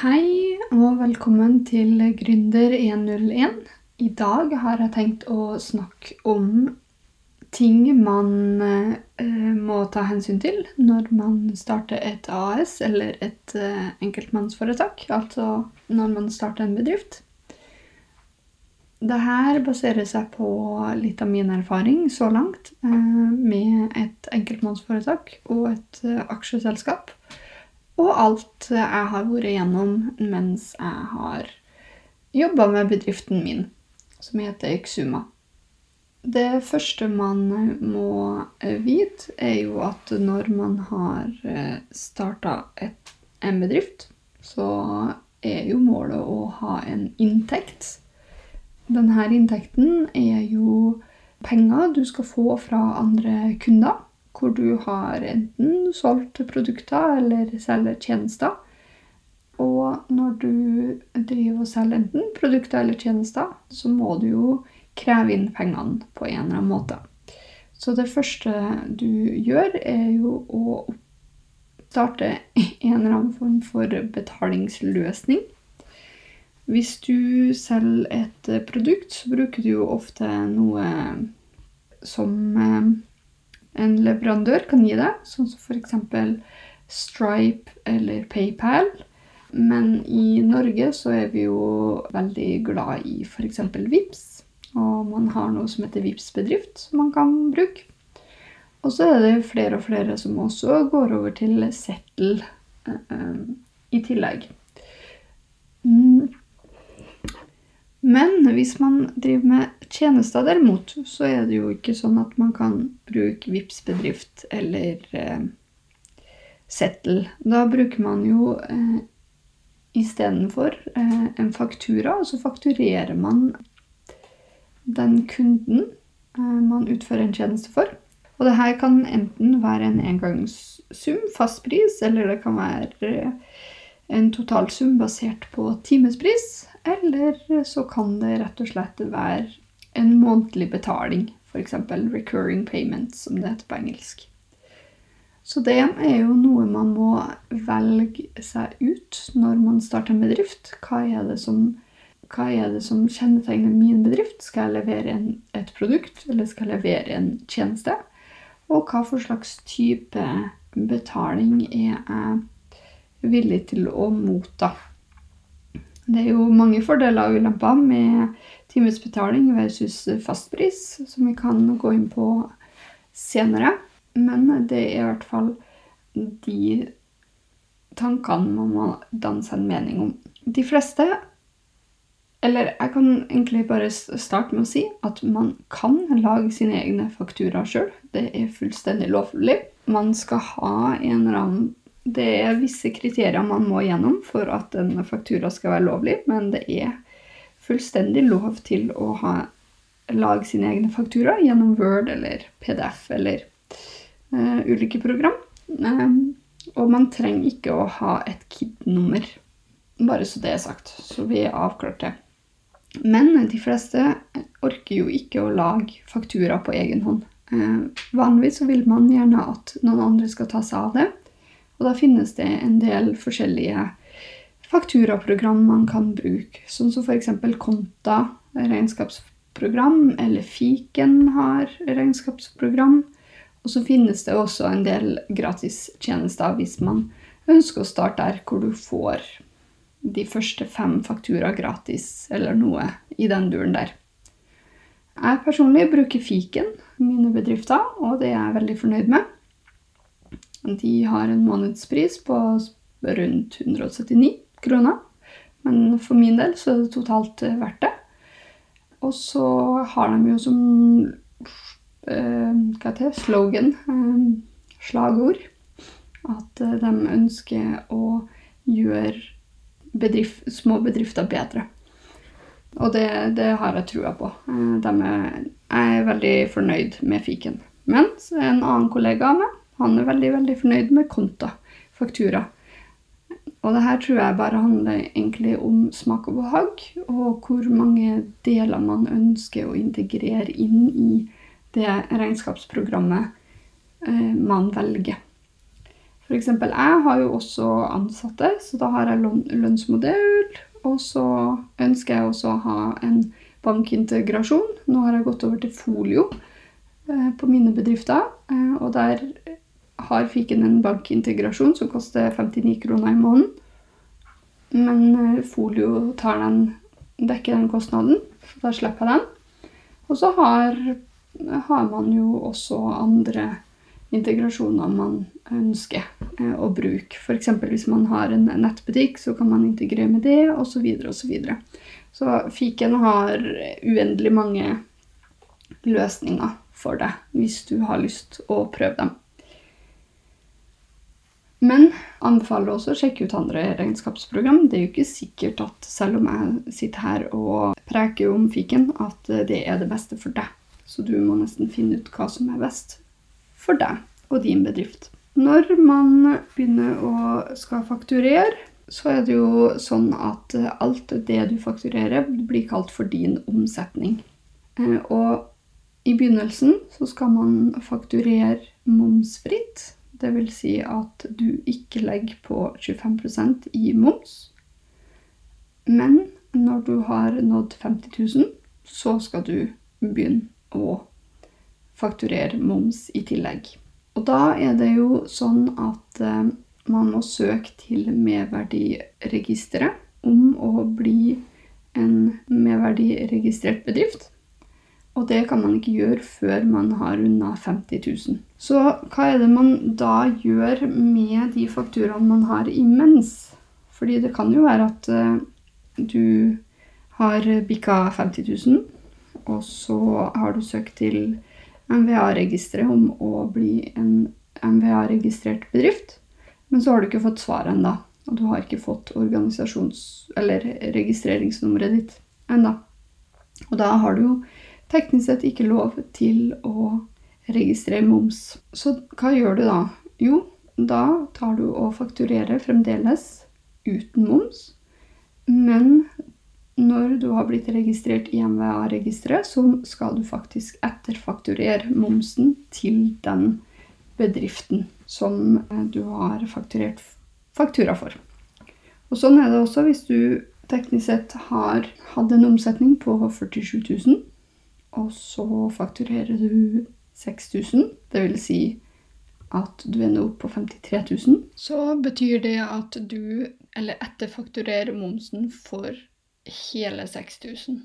Hei og velkommen til Gründer 101. I dag har jeg tenkt å snakke om ting man eh, må ta hensyn til når man starter et AS eller et eh, enkeltmannsforetak, altså når man starter en bedrift. Dette baserer seg på litt av min erfaring så langt eh, med et enkeltmannsforetak og et eh, aksjeselskap. Og alt jeg har vært igjennom mens jeg har jobba med bedriften min, som heter Exuma. Det første man må vite, er jo at når man har starta en bedrift, så er jo målet å ha en inntekt. Denne inntekten er jo penger du skal få fra andre kunder hvor du har enten solgt produkter eller selger tjenester. Og når du driver og selger enten produkter eller tjenester, så må du jo kreve inn pengene på en eller annen måte. Så det første du gjør, er jo å starte en eller annen form for betalingsløsning. Hvis du selger et produkt, så bruker du jo ofte noe som eh, en leverandør kan gi deg, sånn som f.eks. Stripe eller PayPal. Men i Norge så er vi jo veldig glad i f.eks. VIPS, og man har noe som heter VIPS bedrift, som man kan bruke. Og så er det flere og flere som også går over til Settle eh, i tillegg. Men hvis man driver med tjenester derimot, så er det jo ikke sånn at man kan bruke vips bedrift eller eh, Settle. Da bruker man jo eh, istedenfor eh, en faktura, og så fakturerer man den kunden eh, man utfører en tjeneste for. Og det her kan enten være en engangssum, fastpris, eller det kan være eh, en totalsum basert på timespris. Eller så kan det rett og slett være en månedlig betaling, f.eks. recurring payment, som det heter på engelsk. Så det er jo noe man må velge seg ut når man starter en bedrift. Hva er det som, er det som kjennetegner min bedrift? Skal jeg levere en, et produkt, eller skal jeg levere en tjeneste? Og hva for slags type betaling er jeg villig til å motta? Det er jo mange fordeler og ulemper med timesbetaling versus fastpris, som vi kan gå inn på senere. Men det er i hvert fall de tankene man må danne seg en mening om. De fleste Eller jeg kan egentlig bare starte med å si at man kan lage sine egne fakturaer sjøl. Det er fullstendig lovlig. Man skal ha en eller annen det er visse kriterier man må gjennom for at en faktura skal være lovlig, men det er fullstendig lov til å ha, lage sine egne fakturaer gjennom Word eller PDF eller uh, ulike program. Um, og man trenger ikke å ha et KID-nummer, bare så det er sagt. Så vi er avklart det. Men de fleste orker jo ikke å lage faktura på egen hånd. Uh, vanligvis vil man gjerne at noen andre skal ta seg av det. Og da finnes det en del forskjellige fakturaprogram man kan bruke, sånn som f.eks. Konta regnskapsprogram, eller Fiken har regnskapsprogram. Og så finnes det også en del gratistjenester hvis man ønsker å starte der, hvor du får de første fem fakturaer gratis, eller noe i den duren der. Jeg personlig bruker Fiken, mine bedrifter, og det er jeg veldig fornøyd med. De har en månedspris på rundt 179 kroner. Men for min del så er det totalt eh, verdt det. Og så har de jo som uh, hva heter det, slogan, uh, slagord, at de ønsker å gjøre bedrift, små bedrifter bedre. Og det, det har jeg trua på. Er, jeg er veldig fornøyd med fiken. Mens en annen kollega av meg han er veldig, veldig fornøyd med konta, faktura. Og det her tror jeg bare handler egentlig om smak og behag, og hvor mange deler man ønsker å integrere inn i det regnskapsprogrammet eh, man velger. F.eks. jeg har jo også ansatte, så da har jeg lønnsmodell. Og så ønsker jeg også å ha en bankintegrasjon. Nå har jeg gått over til folio eh, på mine bedrifter. Eh, og der har fiken en bankintegrasjon som koster 59 kroner i måneden. Men eh, folio tar den, dekker den kostnaden, så da slipper jeg den. Og så har, har man jo også andre integrasjoner man ønsker eh, å bruke. F.eks. hvis man har en nettbutikk, så kan man integrere med det, osv. Så, videre, og så, så fiken har uendelig mange løsninger for deg hvis du har lyst å prøve dem. Men anbefaler også å sjekke ut andre regnskapsprogram. Det er jo ikke sikkert at selv om jeg sitter her og preker om fiken, at det er det beste for deg. Så du må nesten finne ut hva som er best for deg og din bedrift. Når man begynner å skal fakturere, så er det jo sånn at alt det du fakturerer, blir kalt for din omsetning. Eh, og i begynnelsen så skal man fakturere momsfritt. Det vil si at du ikke legger på 25 i moms. Men når du har nådd 50 000, så skal du begynne å fakturere moms i tillegg. Og da er det jo sånn at eh, man må søke til merverdiregisteret om å bli en merverdiregistrert bedrift. Og det kan man ikke gjøre før man har unna 50 000. Så hva er det man da gjør med de fakturaene man har imens? Fordi det kan jo være at uh, du har bikka 50 000, og så har du søkt til MVA-registeret om å bli en MVA-registrert bedrift. Men så har du ikke fått svar ennå. Og du har ikke fått organisasjons- eller registreringsnummeret ditt ennå. Og da har du jo teknisk sett ikke lov til å registrere moms. Så hva gjør du da? Jo, da tar du og fakturerer fremdeles uten moms. Men når du har blitt registrert i MVA-registeret, så skal du faktisk etterfakturere momsen til den bedriften som eh, du har fakturert faktura for. Og sånn er det også hvis du teknisk sett har hatt en omsetning på 47 000, og så fakturerer du 6000, dvs. Si at du ender opp på 53 000, så betyr det at du, eller etterfakturerer momsen for hele 6000.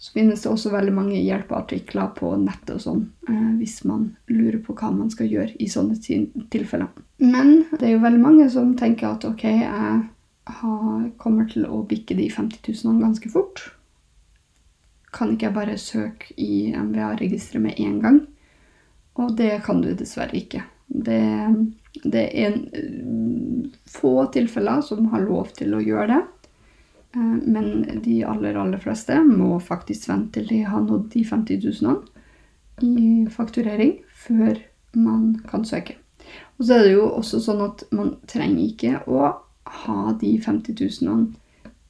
Så finnes det også veldig mange hjelpeartikler på nettet og sånn, eh, hvis man lurer på hva man skal gjøre i sånne tilfeller. Men det er jo veldig mange som tenker at ok, jeg kommer til å bikke de 50 000 ganske fort. Kan ikke jeg bare søke i MVA-registeret med en gang? Og det kan du dessverre ikke. Det, det er en, eh, få tilfeller som har lov til å gjøre det. Eh, men de aller, aller fleste må faktisk vente til de har nådd de 50 000 i fakturering før man kan søke. Og så er det jo også sånn at man trenger ikke å ha de 50 000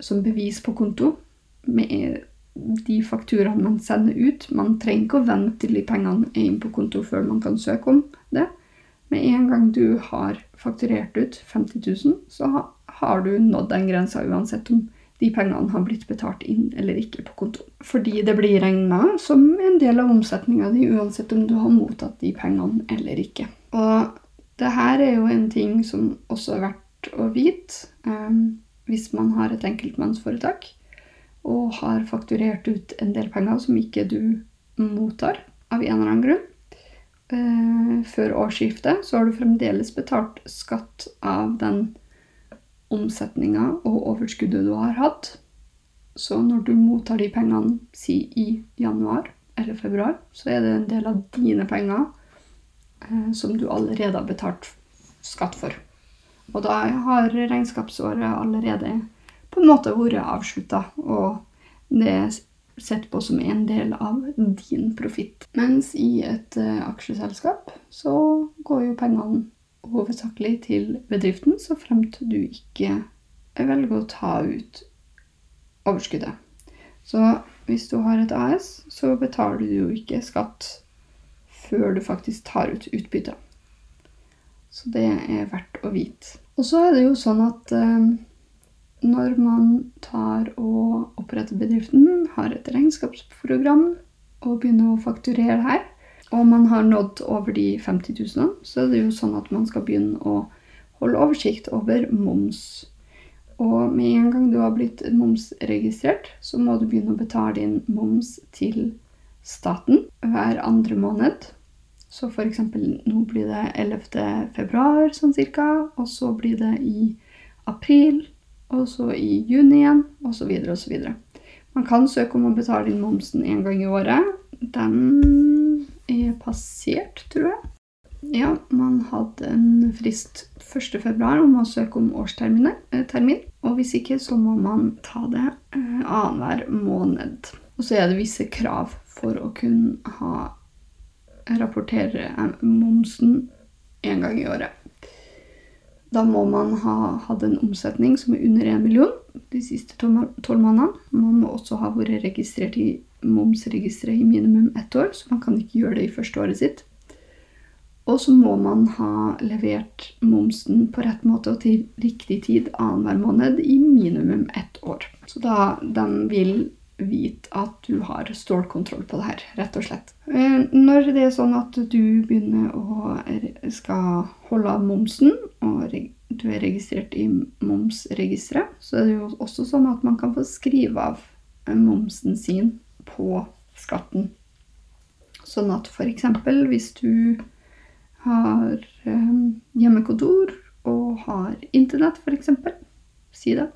som bevis på konto med de fakturaene man sender ut. Man trenger ikke å vente til de pengene er inne på konto før man kan søke om det. Med en gang du har fakturert ut 50 000, så har du nådd den grensa uansett om de pengene har blitt betalt inn eller ikke på konto. Fordi det blir regna som en del av omsetninga di, uansett om du har mottatt de pengene eller ikke. Og det her er jo en ting som også er verdt å vite um, hvis man har et enkeltmannsforetak og har fakturert ut en del penger som ikke du mottar av en eller annen grunn. Uh, før årsskiftet så har du fremdeles betalt skatt av den omsetninga og overskuddet du har hatt. Så når du mottar de pengene, si i januar eller februar, så er det en del av dine penger eh, som du allerede har betalt skatt for. Og da har regnskapsåret allerede på en måte vært avslutta, og det er sett på som en del av din profitt. Mens i et uh, aksjeselskap så går jo pengene hovedsakelig til bedriften, så fremt du ikke velger å ta ut overskuddet. Så hvis du har et AS, så betaler du jo ikke skatt før du faktisk tar ut utbytte. Så det er verdt å vite. Og så er det jo sånn at eh, når man tar og oppretter bedriften, har et regnskapsprogram og begynner å fakturere her, og man har nådd over de 50 000, så er det jo sånn at man skal begynne å holde oversikt over moms. Og med en gang du har blitt momsregistrert, så må du begynne å betale din moms til staten hver andre måned. Så f.eks. nå blir det 11. februar sånn cirka, og så blir det i april, og så i juni igjen, osv. osv. Man kan søke om å betale inn momsen én gang i året. Den er passert, tror jeg. Ja, man hadde en frist 1. februar om å søke om årstermin, eh, og hvis ikke så må man ta det eh, annenhver måned. Og så er det visse krav for å kunne ha rapportere momsen én gang i året. Da må man ha hatt en omsetning som er under 1 million de siste tolv månedene. Man må også ha vært registrert i momsregisteret i minimum ett år, så man kan ikke gjøre det i første året sitt. Og så må man ha levert momsen på rett måte og til riktig tid annenhver måned i minimum ett år. Så da de vil vite at du har stålkontroll på det her, rett og slett. Eh, når det er sånn at du begynner å skal holde av momsen, og du er registrert i momsregisteret, så er det jo også sånn at man kan få skrive av momsen sin på skatten. Sånn at f.eks. hvis du har eh, hjemmekontor og har internett, f.eks., si det,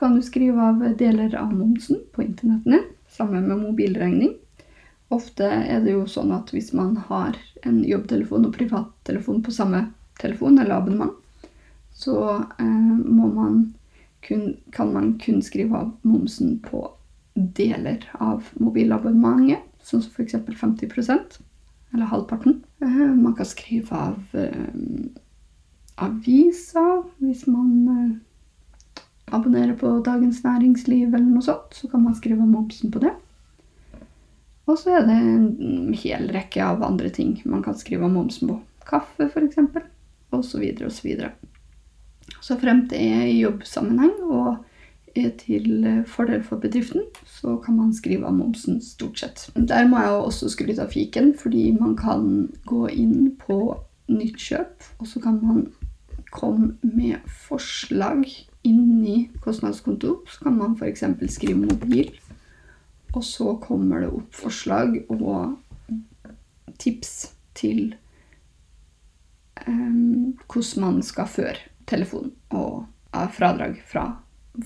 kan du skrive av deler av momsen på internettene sammen med mobilregning. Ofte er det jo sånn at hvis man har en jobbtelefon og privattelefon på samme telefon eller abonnement, så eh, man kun, kan man kun skrive av momsen på deler av mobilabonnementet, sånn som f.eks. 50% eller halvparten. Eh, man kan skrive av eh, aviser hvis man abonnerer på Dagens Næringsliv eller noe sånt, så kan man skrive momsen på det. Og så er det en hel rekke av andre ting man kan skrive momsen på. Kaffe, f.eks. Osv. osv. Så fremt det er i jobbsammenheng og er til fordel for bedriften, så kan man skrive av momsen stort sett. Der må jeg også skryte av fiken, fordi man kan gå inn på nytt kjøp, og så kan man komme med forslag inni kostnadskonto så kan man f.eks. skrive mobil, og så kommer det opp forslag og tips til um, hvordan man skal føre telefon og uh, fradrag fra,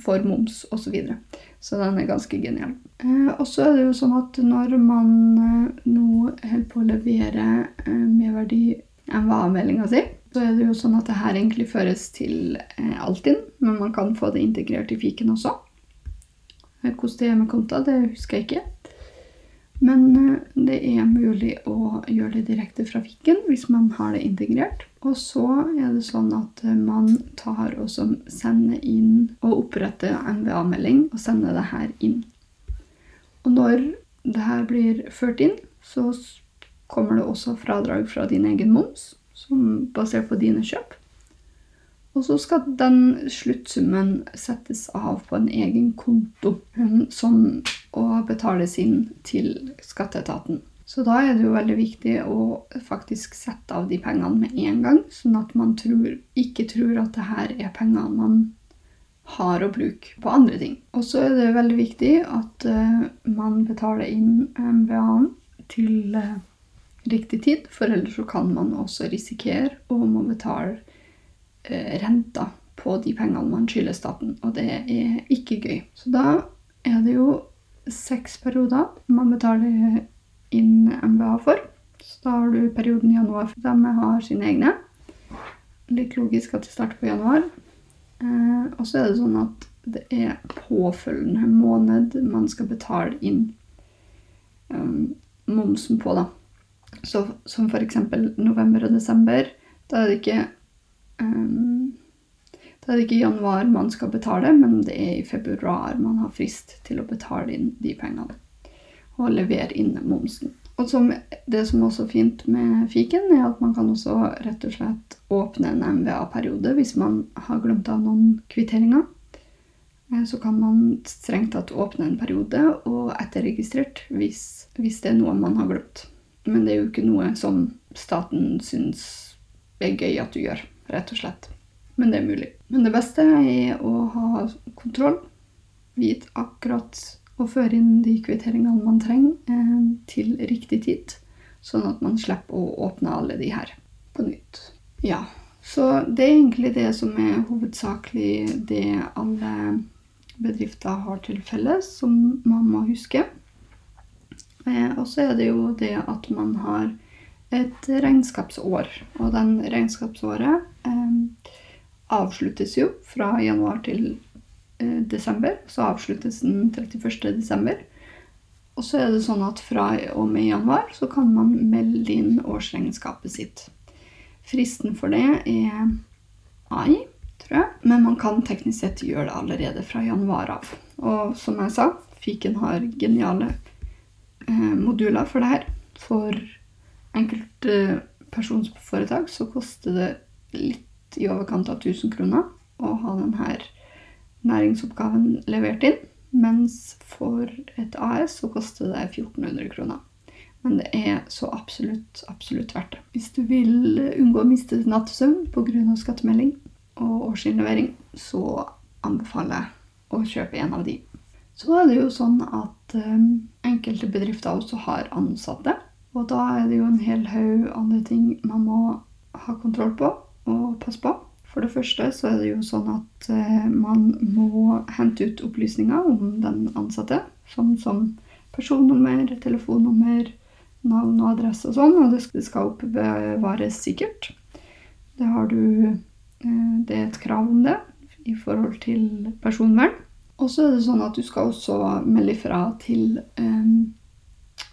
for moms osv. Så, videre. så den er ganske genial. Eh, og så er det jo sånn at når man eh, nå holder på å levere eh, merverdi MVA-meldinga si, så er det jo sånn at det her egentlig føres til eh, Altinn, men man kan få det integrert i fiken også. Eh, hvordan det er med konta, det husker jeg ikke. Men eh, det er mulig å gjøre det direkte fra fiken hvis man har det integrert. Og så er det sånn at man tar og sender inn og oppretter MVA-melding og sender det her inn. Og når det her blir ført inn, så kommer det også fradrag fra din egen moms som basert på dine kjøp. Og så skal den sluttsummen settes av på en egen konto som å betales inn til skatteetaten. Så da er det jo veldig viktig å faktisk sette av de pengene med en gang, sånn at man tror, ikke tror at det her er penger man har å bruke på andre ting. Og så er det veldig viktig at uh, man betaler inn MBA-en til uh, riktig tid, for ellers så kan man også risikere å må betale eh, renta på de pengene man skylder staten, og det er ikke gøy. Så da er det jo seks perioder man betaler inn MBA for. Så da har du perioden januar, for de har sine egne. Litt logisk at det starter på januar. Eh, og så er det sånn at det er påfølgende måned man skal betale inn um, momsen på, da. Så, som f.eks. november og desember. Da er det ikke um, da er det ikke januar man skal betale, men det er i februar man har frist til å betale inn de pengene. Og levere inn momsen. Og som, det som også er fint med fiken, er at man kan også rett og slett åpne en MVA-periode hvis man har glemt av noen kvitteringer. Eh, Så kan man strengt tatt åpne en periode og etterregistrert hvis, hvis det er noe man har glemt. Men det er jo ikke noe som staten syns er gøy at du gjør, rett og slett. Men det er mulig. Men det beste er å ha kontroll. Vite akkurat og føre inn de kvitteringene man trenger eh, til riktig tid. Sånn at man slipper å åpne alle de her på nytt. Ja, så det er egentlig det som er hovedsakelig det alle bedrifter har til felles, som man må huske. Eh, og så er det jo det at man har et regnskapsår. Og den regnskapsåret eh, avsluttes jo fra januar til eh, desember. Så avsluttes den 31. desember. Og så er det sånn at fra og med januar så kan man melde inn årsregnskapet sitt. Fristen for det er mai, tror jeg. Men man kan teknisk sett gjøre det allerede fra januar av. Og som jeg sa, Fiken har geniale moduler for det her. For enkeltpersonsforetak så koster det litt i overkant av 1000 kroner å ha denne næringsoppgaven levert inn. Mens for et AS så koster det 1400 kroner. Men det er så absolutt, absolutt verdt det. Hvis du vil unngå å miste nattesøvn pga. skattemelding og årsinnlevering, så anbefaler jeg å kjøpe en av de. Så er det jo sånn at um, enkelte bedrifter også har ansatte. Og da er det jo en hel haug andre ting man må ha kontroll på og passe på. For det første så er det jo sånn at uh, man må hente ut opplysninger om den ansatte. Sånn som personnummer, telefonnummer, navn og adresse og sånn. Og det skal oppbevares sikkert. Det, du, uh, det er et krav om det i forhold til personvern. Og så er det sånn at du skal også melde ifra til eh,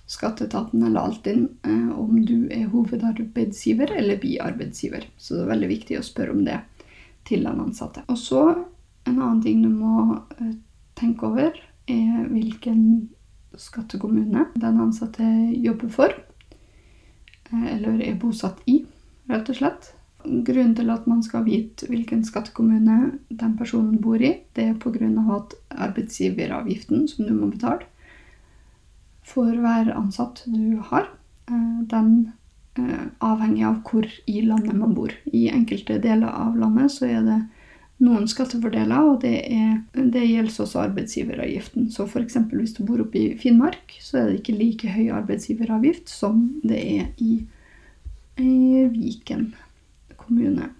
skatteetaten eller Altinn eh, om du er hovedarbeidsgiver eller biarbeidsgiver. Så det er veldig viktig å spørre om det til den ansatte. Og så en annen ting du må eh, tenke over, er hvilken skattekommune den ansatte jobber for. Uh, eller er bosatt i, rett og slett. Grunnen til at man skal vite hvilken skattekommune den personen bor i, det er pga. at arbeidsgiveravgiften som du må betale for hver ansatt du har, den avhenger av hvor i landet man bor. I enkelte deler av landet så er det noen skattefordeler, og det, er, det gjelder også arbeidsgiveravgiften. Så f.eks. hvis du bor oppe i Finnmark, så er det ikke like høy arbeidsgiveravgift som det er i, i Viken kommune.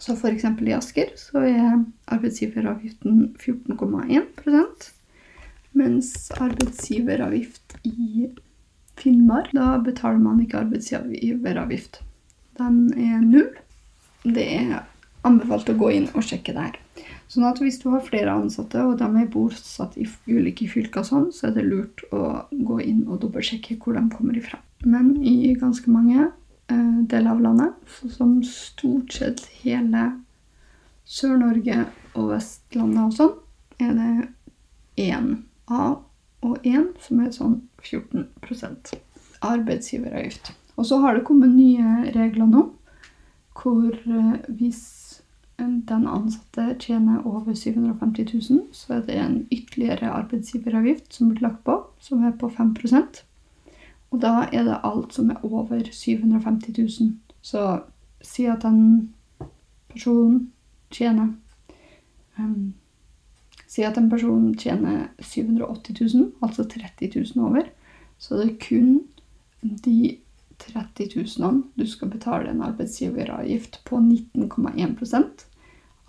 Så f.eks. i Asker så er arbeidsgiveravgiften 14,1% mens arbeidsgiveravgift i Finnmark, da betaler man ikke arbeidsgiveravgift. Den er null. Det er anbefalt å gå inn og sjekke det her. Sånn at hvis du har flere ansatte, og de er bosatt i ulike fylker, sånn, så er det lurt å gå inn og dobbeltsjekke hvor de kommer ifra. Men i ganske mange deler av landet, så som stort sett hele Sør-Norge og Vestlandet og sånn, er det én A og 1, som er sånn 14% arbeidsgiveravgift. Og så har det kommet nye regler nå, hvor hvis den ansatte tjener over 750 000, så er det en ytterligere arbeidsgiveravgift som blir lagt på, som er på 5 Og da er det alt som er over 750 000. Så si at en person tjener um, Si at en person tjener 780 000, altså 30 000 over. Så det er kun de 30 000 du skal betale en arbeidsgiveravgift på 19,1%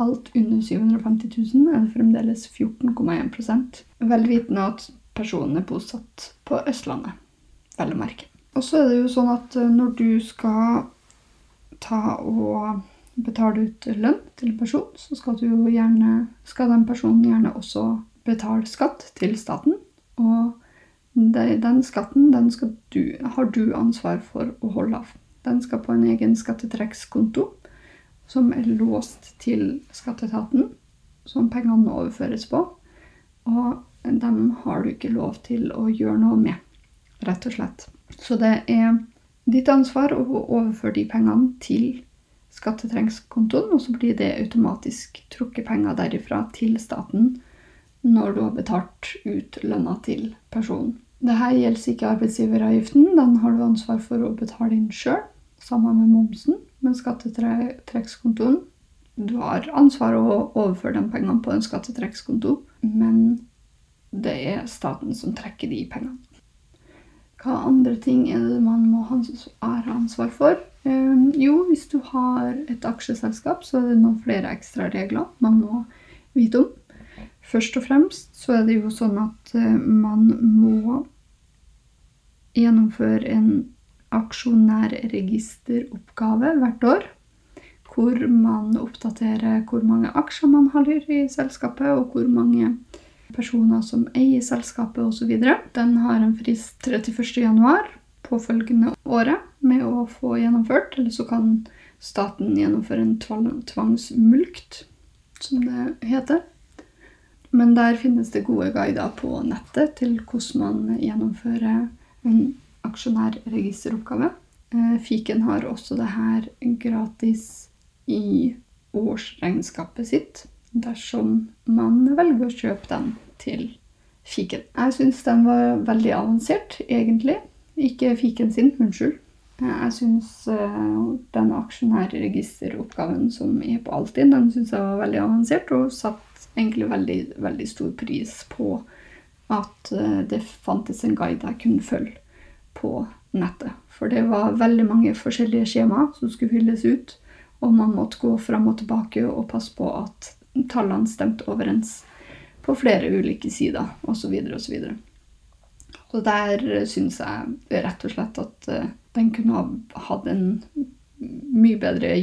Alt under 750 000 er det fremdeles 14,1 Vel vitende at personen er bosatt på Østlandet. Vel å merke. Og så er det jo sånn at eh, når du skal ta og betale ut lønn til en person, så skal, gjerne, skal den personen gjerne også betale skatt til staten. Og den skatten den du, har du ansvar for å holde av. Den skal på en egen skattetrekkskonto som er låst til skatteetaten, som pengene overføres på. Og dem har du ikke lov til å gjøre noe med. Rett og slett. Så det er ditt ansvar å overføre de pengene til skattetrengskontoen, og så blir det automatisk trukket penger derifra til staten når du har betalt ut lønna til personen. Dette gjelder ikke arbeidsgiveravgiften, den har du ansvar for å betale inn sjøl, sammen med momsen. Men skattetrekkskontoen Du har ansvar å overføre de pengene på en skattetrekkskonto, men det er staten som trekker de pengene. Hva andre ting er det man må ha ansvar for? Um, jo, hvis du har et aksjeselskap, så er det noen flere ekstra regler man må vite om. Først og fremst så er det jo sånn at uh, man må gjennomføre en aksjonærregisteroppgave hvert år. Hvor man oppdaterer hvor mange aksjer man har i selskapet, og hvor mange personer som eier selskapet osv. Den har en frist 31.1 påfølgende året med å få gjennomført. Eller så kan staten gjennomføre en tvangsmulkt, som det heter. Men der finnes det gode guider på nettet til hvordan man gjennomfører en aksjonærregisteroppgave. Eh, Fiken har også det her gratis i årsregnskapet sitt dersom man velger å kjøpe den til fiken. Jeg syns den var veldig avansert, egentlig. Ikke fiken sin, unnskyld. Eh, jeg syns uh, den aksjonærregisteroppgaven som er på Altinn, den syns jeg var veldig avansert, og satt egentlig veldig, veldig stor pris på at uh, det fantes en guide jeg kunne følge på nettet. For det var veldig mange forskjellige skjemaer som skulle fylles ut, og man måtte gå fram og tilbake og passe på at tallene stemte overens på flere ulike sider, osv. osv. Så, og der syns jeg rett og slett at uh, den kunne ha hatt en mye bedre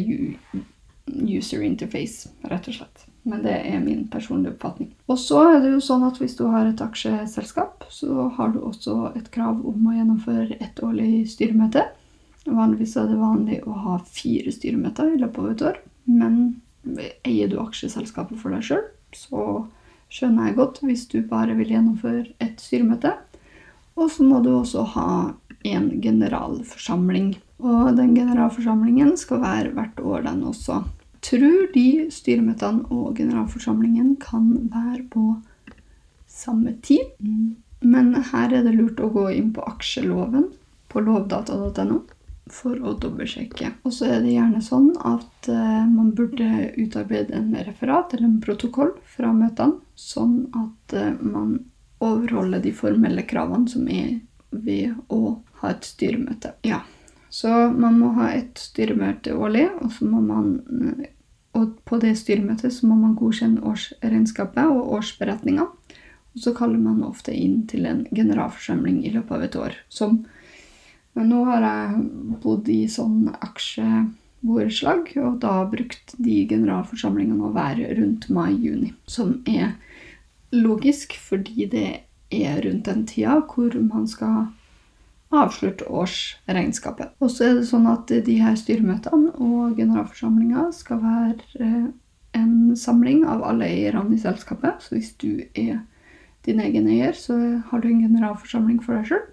user interface, rett og slett. Men det er min personlige oppfatning. Og så er det jo sånn at hvis du har et aksjeselskap, så har du også et krav om å gjennomføre et årlig styremøte. Vanligvis er det vanlig å ha fire styremøter i løpet av et år. Men eier du aksjeselskapet for deg sjøl, så skjønner jeg godt hvis du bare vil gjennomføre et styremøte. Og så må du også ha en generalforsamling. Og den generalforsamlingen skal være hvert år, den også tror de styremøtene og generalforsamlingen kan være på samme tid. Men her er det lurt å gå inn på aksjeloven på lovdata.no for å dobbeltsjekke. Og så er det gjerne sånn at uh, man burde utarbeide en referat eller en protokoll fra møtene, sånn at uh, man overholder de formelle kravene som er ved å ha et styremøte. Ja, så man må ha et styremøte årlig, og man og på det styremøtet så må man godkjenne årsregnskapet og årsberetninga. Og så kaller man ofte inn til en generalforsamling i løpet av et år. Som Men nå har jeg bodd i sånn aksjeborettslag, og da brukt de generalforsamlingene å være rundt mai-juni. Som er logisk, fordi det er rundt den tida hvor man skal avslutte årsregnskapet. Og så er det sånn at de her styremøtene og generalforsamlinga skal være eh, en samling av alle eierne i selskapet. Så hvis du er din egen eier, så har du en generalforsamling for deg sjøl.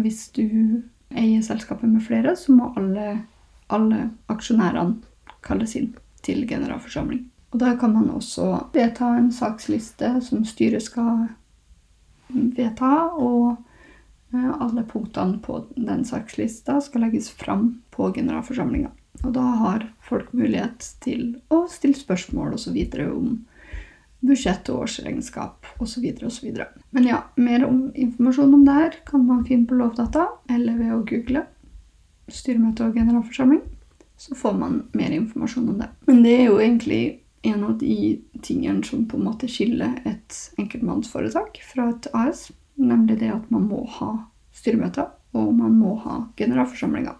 Hvis du eier selskapet med flere, så må alle, alle aksjonærene kalles inn til generalforsamling. Og der kan man også vedta en saksliste som styret skal vedta. og Eh, alle punktene på den sakslista skal legges fram på generalforsamlinga. Og da har folk mulighet til å stille spørsmål osv. om budsjett og årsregnskap osv. osv. Men ja, mer om informasjon om det her kan man finne på Lovdata eller ved å google styremøte og generalforsamling. Så får man mer informasjon om det. Men det er jo egentlig en av de tingene som på en måte skiller et enkeltmannsforetak fra et AS. Nemlig det at man må ha styremøter, og man må ha generalforsamlinger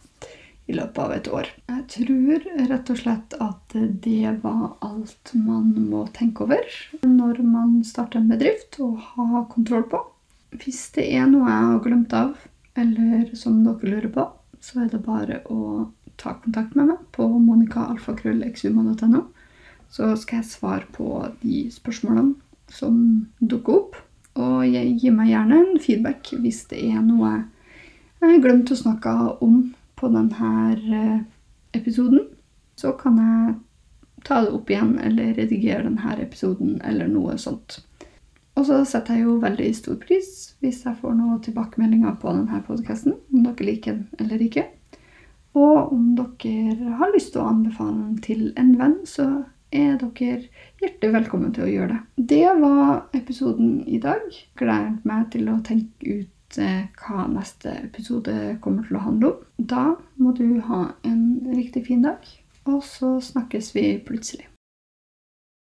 i løpet av et år. Jeg tror rett og slett at det var alt man må tenke over når man starter en bedrift og ha kontroll på. Hvis det er noe jeg har glemt av, eller som dere lurer på, så er det bare å ta kontakt med meg på monicaalfakrøllexuma.no. Så skal jeg svare på de spørsmålene som dukker opp. Og gi meg gjerne en feedback hvis det er noe jeg har glemt å snakke om på denne episoden. Så kan jeg ta det opp igjen eller redigere denne episoden eller noe sånt. Og så setter jeg jo veldig stor pris hvis jeg får noen tilbakemeldinger på denne podkasten, om dere liker den eller ikke. Og om dere har lyst til å anbefale den til en venn, så er dere hjertelig velkommen til å gjøre det. Det var episoden i dag. Gleder meg til å tenke ut eh, hva neste episode kommer til å handle om. Da må du ha en riktig fin dag, og så snakkes vi plutselig.